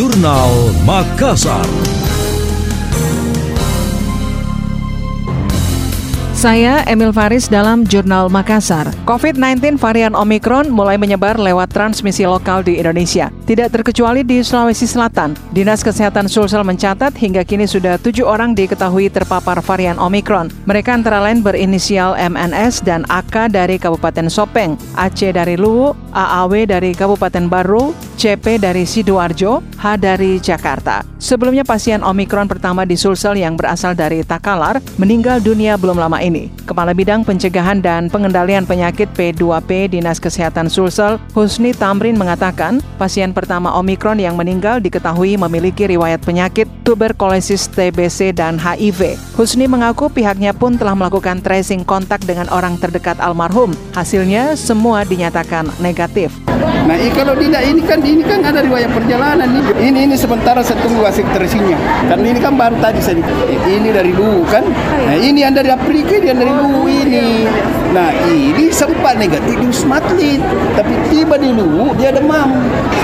Jurnal Makassar. Saya Emil Faris dalam Jurnal Makassar. COVID-19 varian Omikron mulai menyebar lewat transmisi lokal di Indonesia. Tidak terkecuali di Sulawesi Selatan. Dinas Kesehatan Sulsel mencatat hingga kini sudah tujuh orang diketahui terpapar varian Omikron. Mereka antara lain berinisial MNS dan AK dari Kabupaten Sopeng, AC dari Luwu, AAW dari Kabupaten Baru, CP dari Sidoarjo, H dari Jakarta. Sebelumnya pasien Omikron pertama di Sulsel yang berasal dari Takalar meninggal dunia belum lama ini. Kepala Bidang Pencegahan dan Pengendalian Penyakit P2P Dinas Kesehatan Sulsel, Husni Tamrin mengatakan, pasien pertama Omikron yang meninggal diketahui memiliki riwayat penyakit tuberkulosis TBC dan HIV. Husni mengaku pihaknya pun telah melakukan tracing kontak dengan orang terdekat almarhum. Hasilnya semua dinyatakan negatif. Nah, kalau tidak ini kan ini kan ada riwayat perjalanan ini. Ini ini sementara saya tunggu hasil tracingnya. Karena ini kan baru tadi saya ini dari dulu kan. Nah, ini yang dari Afrika, yang dari dulu ini. Nah, ini sempat negatif di Wisma Atlet, tapi tiba di dulu dia demam.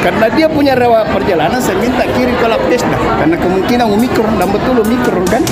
Karena dia punya riwayat perjalanan, saya minta kirim ke lab. Karena kemungkinan omikron dan betul omikron kan.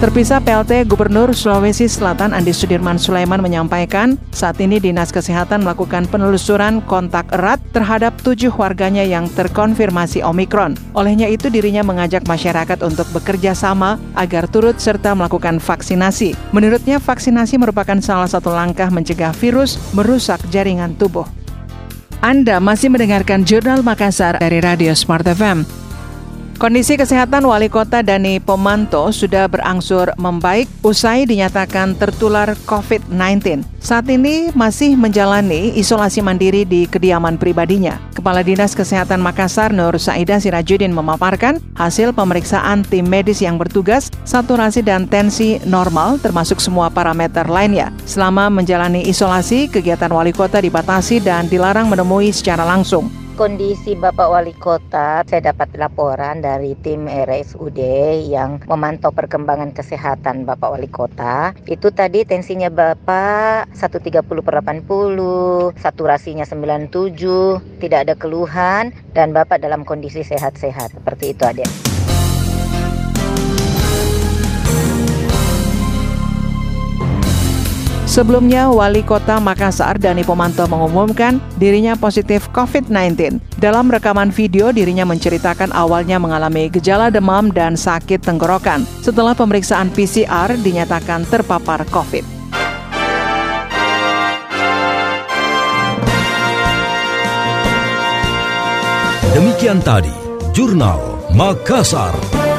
Terpisah PLT Gubernur Sulawesi Selatan Andi Sudirman Sulaiman menyampaikan saat ini Dinas Kesehatan melakukan penelusuran kontak erat terhadap tujuh warganya yang terkonfirmasi Omikron. Olehnya itu dirinya mengajak masyarakat untuk bekerja sama agar turut serta melakukan vaksinasi. Menurutnya vaksinasi merupakan salah satu langkah mencegah virus merusak jaringan tubuh. Anda masih mendengarkan Jurnal Makassar dari Radio Smart FM. Kondisi kesehatan Wali Kota Dani Pomanto sudah berangsur membaik usai dinyatakan tertular COVID-19. Saat ini masih menjalani isolasi mandiri di kediaman pribadinya. Kepala Dinas Kesehatan Makassar Nur Saida Sirajudin memaparkan hasil pemeriksaan tim medis yang bertugas, saturasi dan tensi normal termasuk semua parameter lainnya. Selama menjalani isolasi, kegiatan wali kota dibatasi dan dilarang menemui secara langsung kondisi Bapak Wali Kota, saya dapat laporan dari tim RSUD yang memantau perkembangan kesehatan Bapak Wali Kota. Itu tadi tensinya Bapak 130 per 80, saturasinya 97, tidak ada keluhan, dan Bapak dalam kondisi sehat-sehat. Seperti itu adik. Sebelumnya, Wali Kota Makassar Dani Pomanto mengumumkan dirinya positif COVID-19. Dalam rekaman video, dirinya menceritakan awalnya mengalami gejala demam dan sakit tenggorokan. Setelah pemeriksaan PCR, dinyatakan terpapar COVID. Demikian tadi, Jurnal Makassar.